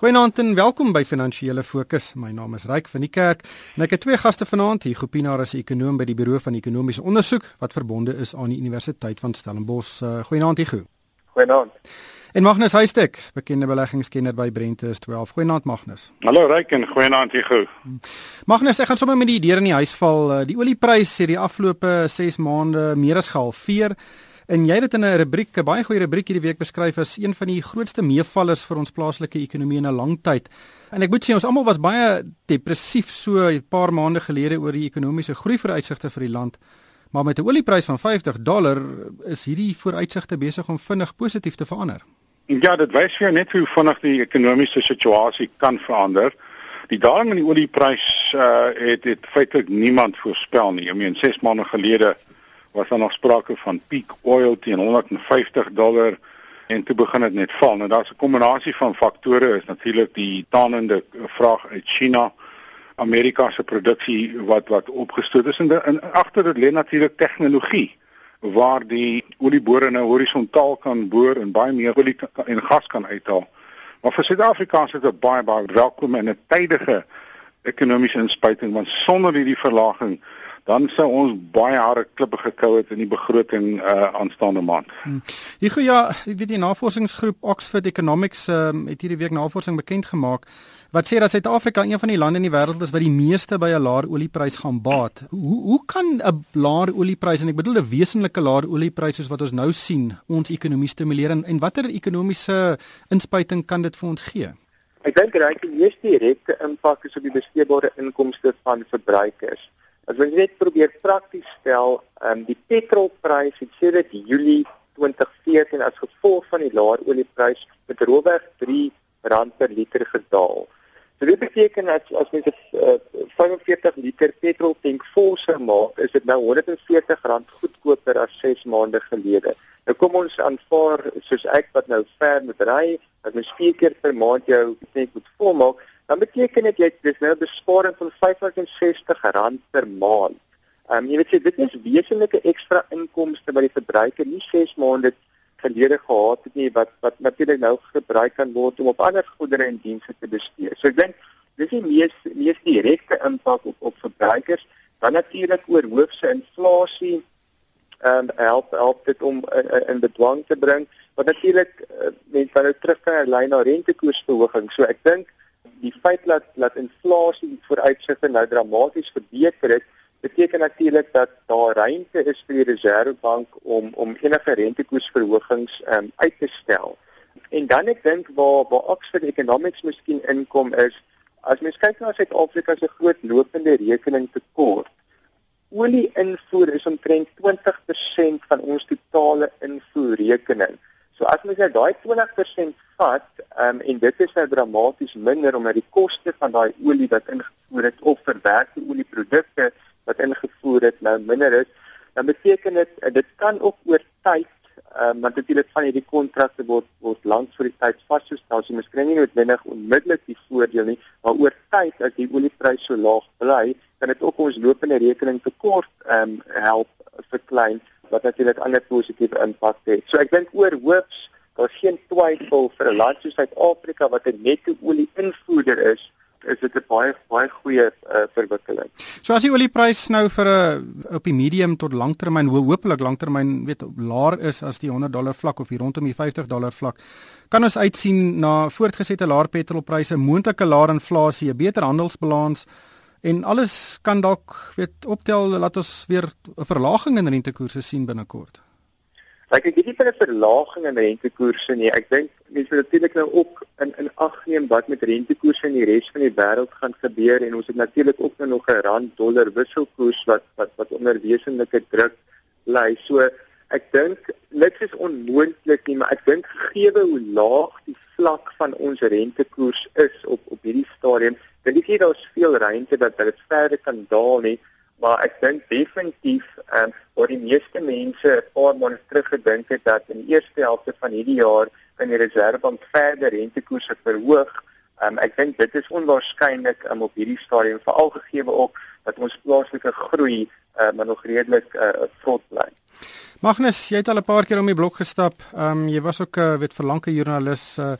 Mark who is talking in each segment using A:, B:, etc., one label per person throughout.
A: Goeienaand en welkom by Finansiële Fokus. My naam is Ryk van die Kerk en ek het twee gaste vanaand. Hier Gopinaar is 'n ekonoom by die Buro van Ekonomiese Onderzoek wat verbonde is aan die Universiteit van Stellenbosch. Uh, Goeienaand Hugo.
B: Goeienaand.
A: En Magnus Huystek, bekende beleggingskenner by Brentus 12. Goeienaand Magnus.
B: Hallo Ryk en goeienaand Hugo.
A: Magnus, ek gaan sommer met die deur in die huis val. Uh, die oliepryse het die afgelope 6 maande meer as gehalveer. En jy het dit in 'n rubriek, 'n baie goeie rubriek hierdie week beskryf as een van die grootste meevallers vir ons plaaslike ekonomie in 'n lang tyd. En ek moet sê ons almal was baie depressief so 'n paar maande gelede oor die ekonomiese groei vooruitsigte vir die land. Maar met 'n olieprys van 50 dollar is hierdie vooruitsigte besig om vinnig positief te verander.
B: Ja, dit wys vir jou net hoe vinnig die ekonomiese situasie kan verander. Die daling in die olieprys uh het het feitelik niemand voorspel nie. Ek meen 6 maande gelede was daar nog sprake van peak oil teen 150 dollar en toe begin dit net val. Nou daar's 'n kombinasie van faktore is natuurlik die tanende vraag uit China, Amerika se produksie wat wat opgestoot is en, en agter dit lê natuurlik tegnologie waar die oliebore nou horisontaal kan boor en baie meer olie en gas kan uithaal. Maar vir Suid-Afrika is dit 'n baie baie welkome en 'n tydige ekonomiese inspuiting want sonder hierdie verlaging dan sou ons baie harde klippe gekou het in die begroting uh aanstaande maand. Hmm.
A: Hier gou ja, ek weet die navorsingsgroep Oxford Economics um, het hierdie week navorsing bekend gemaak wat sê dat Suid-Afrika een van die lande in die wêreld is wat die meeste by 'n laer olieprys gaan baat. Hoe hoe kan 'n laer olieprys en ek bedoel 'n wesenlike laer olieprys soos wat ons nou sien ons ekonomie stimuleer en, en watter ekonomiese inspuiting kan dit vir ons gee?
C: Ek dink reg die meeste direkte impak is op die besteedbare inkomste van verbruikers. As ons net probeer prakties stel, ehm um, die petrolprys het sedert Julie 2014 as gevolg van die laer olieprys met roweg R3 per liter gedaal. So dit beteken dat as mens 'n uh, 45 liter petrol tank vol sou maak, is dit nou R140 goedkoper as 6 maande gelede. Nou kom ons aanvaar soos ek wat nou ver moet ry, dat mens 4 keer per maand jou tank moet volmaak, dan beteken dit jy dis nou 'n besparing van R560 per maand. Ehm um, jy weet jy dit is wesenlike ekstra inkomste by die verbruiker nie 6 maande gelede gehad het nie wat wat natuurlik nou gebruik kan word om op ander goedere en dienste te bestee. So ek dink dis die mees mees direkte impak op op verbruikers dan natuurlik oor hoofse inflasie ehm um, help help dit om in, in bedwang te bring wat natuurlik uh, mense nou terug kan lei na rentekoersverhoging. So ek dink die feit dat dat inflasie vooruitsigte nou dramaties verbeter het, beteken natuurlik dat daar ruimte is vir die Reserwebank om om enige rentekoersverhogings um, uit te stel. En dan ek dink waar waar Oxford Economics miskien inkom is as mens kyk na Suid-Afrika se groot lopende rekening tekort. Olie invoer is omtrent 20% van ons totale invoerrekening. So as mens nou daai 20% vat, um, en dit is nou dramaties minder omdat die koste van daai olie wat ingevoer het of verwerkte olieprodukte wat ingevoer het nou minder is, dan beteken dit dit kan ook oor tyd Um, want is van hierdie kontrakte word word lank vir die tyd vasgestel. So miskien nie noodwendig onmiddellik die voordeel nie, maar oor tyd as die oliepryse so laag bly, kan dit ook ons lopende rekening tekort ehm um, help verklein wat natuurlik ander positiewe impak het. So ek dink oor hoops Daar's geen twyfel vir 'n land soos Suid-Afrika wat 'n netto olie invoerder is, is dit 'n baie baie goeie uh, verwikkeling.
A: So as die olieprys nou vir 'n uh, op die medium tot langtermyn ho hopelik langtermyn weet laer is as die 100 dollar vlak of hier rondom die 50 dollar vlak, kan ons uitsien na voortgesette laer petrolpryse, moontlike laer inflasie, 'n beter handelsbalans en alles kan dalk weet optel laat ons weer 'n verlaging in rentekoerse sien binnekort.
C: Ek nie vir 'n verlaging in rentekoerse nie. Ek dink mense moet natuurlik nou ook in in ag neem wat met rentekoerse in die res van die wêreld gaan gebeur en ons het natuurlik ook nou nog 'n rand dollar wisselkoers wat wat wat onder wesenlike druk lê. So ek dink niks is onmoontlik nie, maar ek dink gegee hoe laag die vlak van ons rentekoers is op op hierdie stadium, dink ek nie daar's veel ruimte dat dit verder kan daal nie maar ek dink definitief ehm um, waar die meeste mense 'n paar maande terug gedink het dat in die eerste helfte van hierdie jaar kan die Reserwebank verder rentekoerse verhoog. Ehm um, ek dink dit is onwaarskynlik um, op hierdie stadium veral gegee ook dat ons plaaslike groei uh, maar nog redelik uh, vrot bly.
A: Magnus, jy het al 'n paar keer om die blok gestap. Ehm um, jy was ook 'n uh, weet verlangke joernalis. Uh,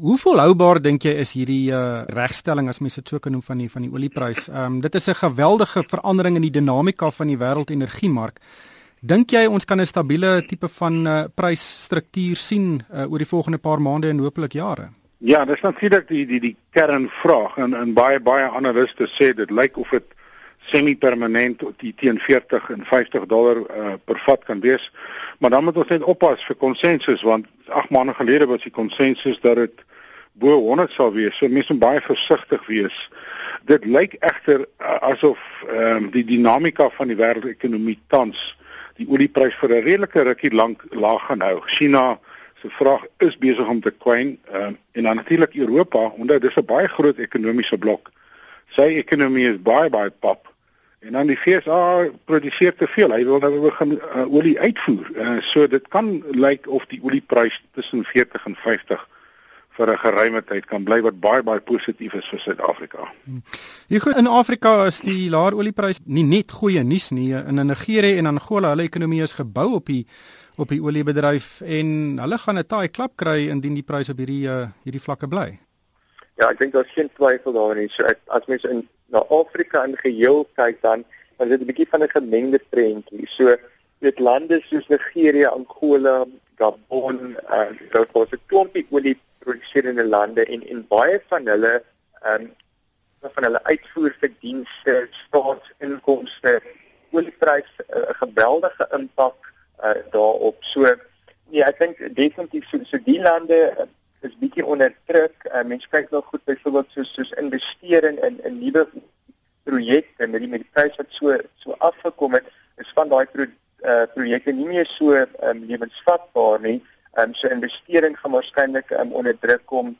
A: hoe volhoubaar dink jy is hierdie uh, regstelling as mens dit so kan noem van die van die olieprys? Ehm um, dit is 'n geweldige verandering in die dinamika van die wêreldenergiemark. Dink jy ons kan 'n stabiele tipe van uh, prysstruktuur sien uh, oor die volgende paar maande en hopelik jare?
B: Ja, dis natuurlik die die die kernvraag en en baie baie analiste sê dit lyk of dit semi-permanent die teen 40 en 50 dollar uh, per vat kan wees. Maar dan moet ons net oppas vir konsensus want 8 maande gelede was die konsensus dat dit bo 100 sal wees. So mense moet baie versigtig wees. Dit lyk egter uh, asof um, die dinamika van die wêreldekonomie tans die olieprys vir 'n redelike rukkie lank laag gaan hou. China se vraag is besig om te kwyn um, en dan natuurlik Europa, omdat dit 'n baie groot ekonomiese blok. Sy ekonomie is baie baie pap En dan die FSA produseer te veel. Hy wil nou begin uh, olie uitvoer. Uh, so dit kan lyk of die olieprys tussen 40 en 50 vir 'n geruime tyd kan bly wat baie baie positief is vir Suid-Afrika.
A: Hier goed in Afrika is die laer olieprys nie net goeie nuus nie. In Nigerië en Angola, hulle ekonomie is gebou op die op die oliebedryf en hulle gaan 'n taai klap kry indien die pryse op hierdie uh, hierdie vlakke bly.
C: Ja, ek dink daar's geen twyfel daarin nie. So as mens in na Afrika in geheel kyk dan dan is dit 'n bietjie van 'n gemengde prentjie. So dit lande soos Nigerië, Angola, Gabon, en uh, daar was 'n klompie olie produserende lande en en baie van hulle ehm um, van hulle uitvoerverdienste, staatsinkomste, oliepryse 'n uh, geweldige impak uh, daarop. So nee, ek dink definitief so, so die lande is bietjie onder druk. Uh, Mense kyk nou goed byvoorbeeld soos soos investering in in nuwe projekte met die die pryse wat so so afgekom het, is van daai pro, uh, projekte nie meer so um, lewensvatbaar nie. Um, so investering gaan waarskynlik um, onder druk kom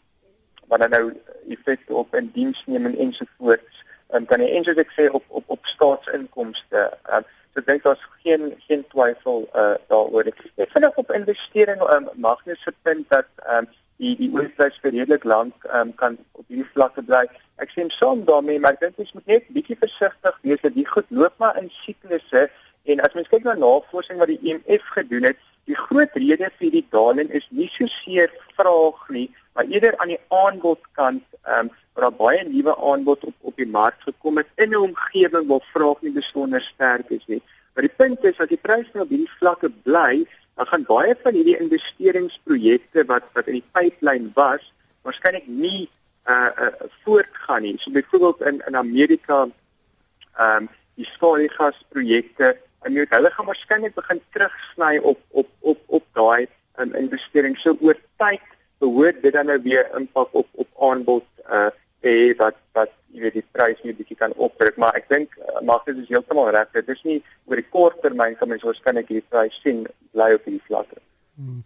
C: dan nou effek op in diensneming ensovoorts. Um, kan jy eintlik ek sê op op op staatsinkomste. Um, so dink daar's geen geen twyfel uh, daaroor. Ek vind op investering um, mag net se punt dat um, die die oorprys vir redelik lank um, kan op hierdie vlakke bly. Ek sê saam daarmee, maar ek dink ons moet net bietjie versigtig wees dat die goed loop maar in siklusse en as mens kyk na navorsing wat die IMF e gedoen het, die groot rede vir die daling is nie so seer vraag nie, maar eerder aan die aanbodkant, ehm um, waar daar baie nuwe aanbod op op die mark gekom het in 'n omgewing waar vraag nie besonder sterk is nie. Maar die punt is dat die pryse op hierdie vlakke bly, dan gaan baie van hierdie investeringsprojekte wat wat in die pipeline was, waarskynlik nie uh uh voortgaan nie. So byvoorbeeld in in Amerika ehm um, die skaalgasprojekte en jy hulle gaan waarskynlik begin terugsny op op op op daai um, investering. So oor tyd behoort dit dan nou weer impak op op aanbod uh hê wat wat jy weet die prys nie bietjie kan opdruk maar ek dink uh, mag dit is heeltemal reg dit is nie oor die kort termyn kan mens waarskynlik hierdie prys sien bly op hierdie vlakke. Hmm.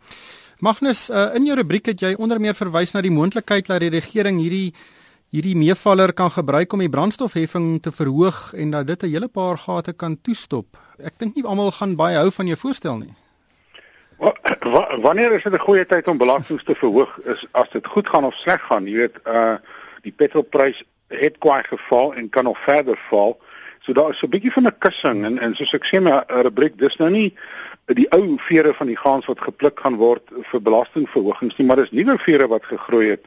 A: Magnus uh, in jou rubriek het jy onder meer verwys na die moontlikheid dat die regering hierdie hierdie meevaller kan gebruik om die brandstofheffing te verhoog en dat dit 'n hele paar gate kan toestop. Ek dink nie almal gaan baie hou van jou voorstel nie.
B: Wanneer is dit 'n goeie tyd om belastings te verhoog? Is as dit goed gaan of sleg gaan, jy weet, uh die petrolprys het kwai geval en kan nog verder val. So daar is so 'n bietjie van 'n kussing en en soos ek sê my rubriek dis nou nie die ou vere van die gaans wat gepluk gaan word vir belastingverhogings nie, maar dis nuwe vere wat gegroei het.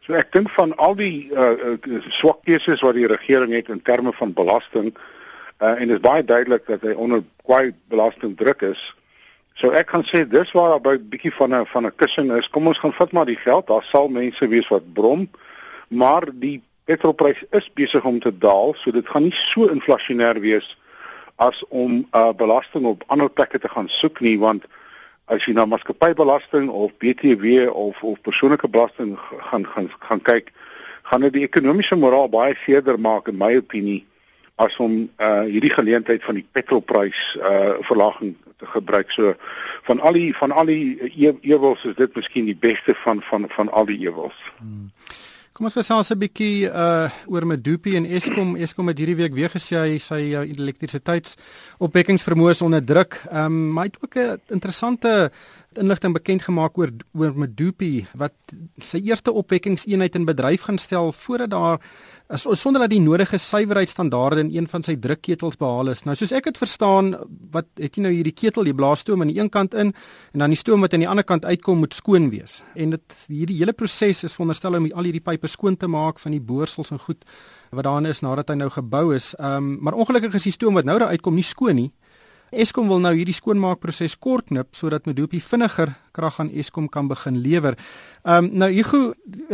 B: So ek dink van al die uh, uh swak keuses wat die regering het in terme van belasting uh en dit is baie duidelik dat hy onder kwai belasting druk is. So ek kan sê dis waar daar 'n bietjie van 'n van 'n kussing is. Kom ons gaan vat maar die geld. Daar sal mense wees wat brom. Maar die petrolprys is besig om te daal, so dit gaan nie so inflasionêr wees as om uh belasting op ander plekke te gaan soek nie, want as jy na maatskappybelasting of BTW of of persoonlike belasting gaan gaan gaan kyk, gaan dit die ekonomiese moraal baie seerder maak in my opinie as om uh hierdie geleentheid van die petrolprys uh verlaging te gebruik. So van al die van al die ewels is dit miskien die beste van van van al die ewels. Hmm.
A: Kom ons gesels 'n bietjie uh oor Medupi en Eskom. Eskom het hierdie week weer gesê hy sy uh, elektrisiteitsopwekkingsvermoë is onder druk. Ehm um, maar hy het ook 'n interessante inligting bekend gemaak oor oor Medupi wat sy eerste opwekkingseenheid in bedryf gaan stel voordat daar sonder dat die nodige suiwerheidsstandaarde in een van sy drukketels behaal is. Nou soos ek dit verstaan, wat het jy nou hierdie ketel, jy blaas stoom aan die een kant in en dan die stoom wat aan die ander kant uitkom moet skoon wees. En dit hierdie hele proses is veronderstel om al hierdie pype skoon te maak van die boersels en goed wat daarin is nadat hy nou gebou is. Ehm um, maar ongelukkig is die stoom wat nou daar uitkom nie skoon nie. Eskom wil nou hierdie skoonmaakproses kortknip sodat Medupi vinniger krag aan Eskom kan begin lewer. Ehm um, nou Hugo,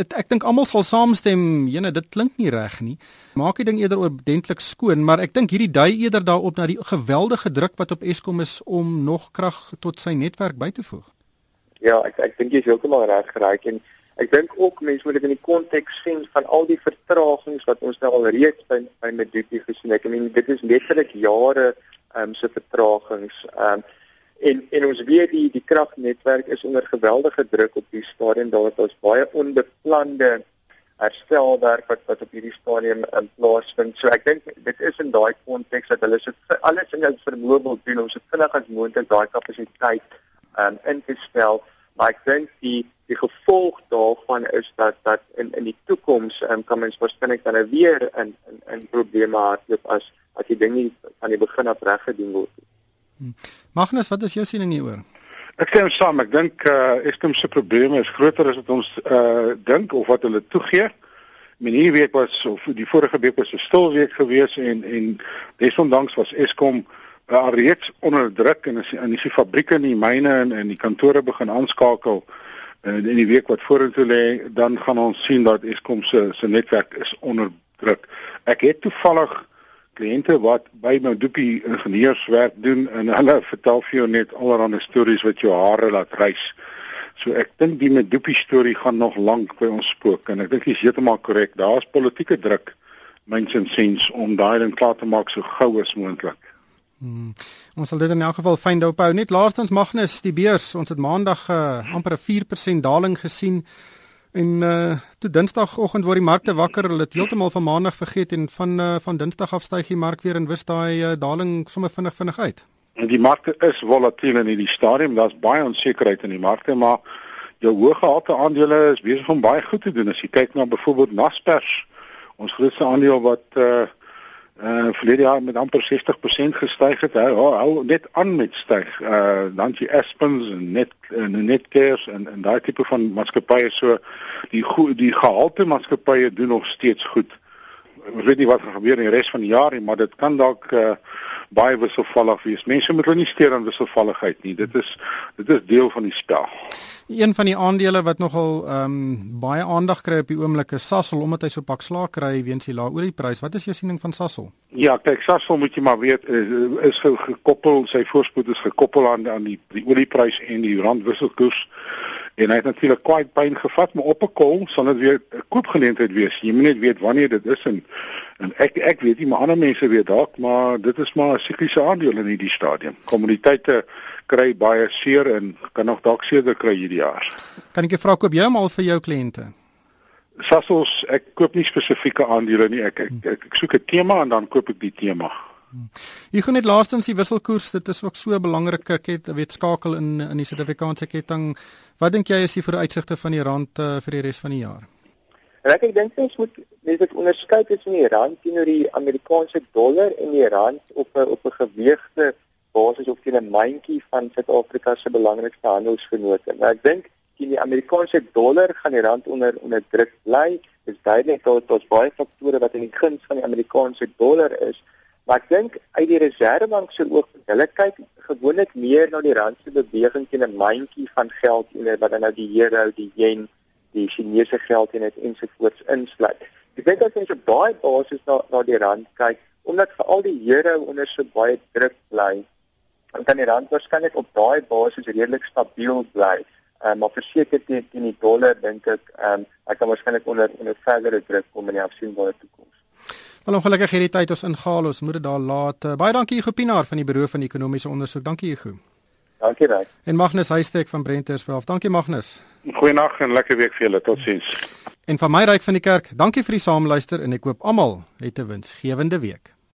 A: ek dink almal sal saamstem, jene, dit klink nie reg nie. Maak die ding eerder ordentlik skoon, maar ek dink hierdie dui eerder daarop na die geweldige druk wat op Eskom is om nog krag tot sy netwerk by te voeg.
C: Ja, ek ek dink jy is heeltemal reg geraak en ek dink ook mense moet dit in die konteks sien van al die vertragings wat ons nou al reeds by by Medupi gesien het. Ek meen dit is letterlik jare ehm um, se vertragings. Ehm um, en en ons weet die die kragnetwerk is onder geweldige druk op die stadium daar wat ons baie onbeplande herstelwerk wat wat op hierdie stadium in um, plaasvind. So ek dink dit is in daai konteks dat hulle so alles in hulle vermoë wil doen om so vinnig as moontlik daai kapasiteit ehm um, in te stel. Maar ek dink die die gevolg daarvan is dat dat in in die toekoms um, kan mens waarskynlik dan weer in in in probleme hardloop as as die ding nie aan die begin af reg gedoen word nie.
A: Hmm. Magnus, wat is jou siening hieroor?
B: Ek stem saam. Ek dink eh uh, Eskom se probleme is groter as wat ons eh uh, dink of wat hulle toegee. Men hierdie week was of die vorige week was 'n stil week gewees en en desondanks was Eskom uh, reeds onder druk en as in die fabrieke en die myne en en die kantore begin aanskakel uh, in die week wat vorentoe lê, dan gaan ons sien dat Eskom se se netwerk is onder druk. Ek het toevallig kliënte wat by Madupi ingenieurswerk doen en hulle vertel vir jou net allerlei stories wat jou hare laat rys. So ek dink die Madupi storie gaan nog lank by ons spook en ek dink jy's heeltemal korrek. Daar's politieke druk mens en sens om daai ding klaar te maak so gou as moontlik.
A: Hmm. Ons sal dit in elk geval fyn dophou. Net laastens Magnus, die beurs, ons het maandag uh, amper 'n 4% daling gesien. En uh toe Dinsdagoggend word die markte wakker, hulle het heeltemal van Maandag vergeet en van uh, van Dinsdag af styg die mark weer en wis daai uh, daling sommer vinnig vinnig uit.
B: En die markte is volatiel in hierdie stadium, daar's baie onsekerheid in die markte, maar jou hoëgehalte aandele is besig om baie goed te doen. As jy kyk na byvoorbeeld Naspers, ons grootste aandeel wat uh uh verlede jaar met amper 60% gestyg het. Hou hou net aan met styg. Uh dan die Aspens en net en Netcares en en daai tipe van maatskappye so die goed die gehalte maatskappye doen nog steeds goed. Ons weet nie wat gaan gebeur in die res van die jaar nie, maar dit kan dalk uh baie wisselvallig wees. Mense moet hulle nie steur aan wisselvalligheid nie. Dit is dit is deel van die spel.
A: Een van die aandele wat nogal ehm um, baie aandag kry op die oomblik is Sasol omdat hy so pak slaag kry weens die lae olieprys. Wat is jou siening van Sasol?
B: Ja, kyk Sasol moet jy maar weet is, is gekoppel, sy voorspoed is gekoppel aan aan die die olieprys en die randwisselkoers. En hy het natuurlik kwai pyn gevat, maar op 'n kol sal dit weer 'n koopgeleentheid wees. Jy moet net weet wanneer dit is en en ek ek weet nie, maar ander mense weet dalk, maar dit is maar 'n sikliese aandeel in hierdie stadium. Kommoditeite kry baie seer en kan nog dalk seerder kry hierdie jaar.
A: Kan ek jou vra koop jy hom al vir jou kliënte?
B: Sassos, ek koop nie spesifieke aandele nie. Ek ek, ek, ek soek 'n tema en dan koop ek die tema.
A: Jy gaan net laastens die wisselkoers, dit is ook so 'n belangrike ket, weet skakel in in die Suid-Afrikaanse ketting. Wat dink jy is die vooruitsigte van die rand uh, vir die res van die jaar?
C: Ek dink ons moet mense dit onderskei tussen die rand teenoor die Amerikaanse dollar en die rand op 'n op 'n geweegde basis op teen 'n mandjie van Suid-Afrika se belangrikste handelsvennote. Nou ek dink die Amerikaanse dollar gaan die rand onder onder druk bly. Dit is duidelik dat daar's baie faktore wat in die guns van die Amerikaanse dollar is. Maar ek dink uit die Reserwebank se oogpunt, hulle kyk gewoonlik meer na die rand se beweging teen 'n mandjie van geld en wat dan nou die euro, die yen, die Chinese geld en dit ensovoorts insluit. Ek dink as ons daai basis na na die rand kyk, omdat veral die euro onder so baie druk bly, kan die rand waarskynlik op daai basis redelik stabiel bly. Ehm um, maar verseker teen teen die dollar dink ek ehm um, ek kan waarskynlik onder onder verdere druk kom in die afsienbare toekoms.
A: Wel ongelukkig hierdie tyd ons ingehaal ons moet dit daar laat. Uh, baie dankie Hugo Pinaar van die Buro van Ekonomiese Ondersoek. Dankie Hugo.
C: Dankie baie.
A: En Magnus Huystek van Brenterswelf. Dankie Magnus.
B: Goeienaand en lekker week vir julle. Totsiens.
A: En van my ryk van die kerk, dankie vir die saamluister en ek hoop almal het 'n winsgewende week.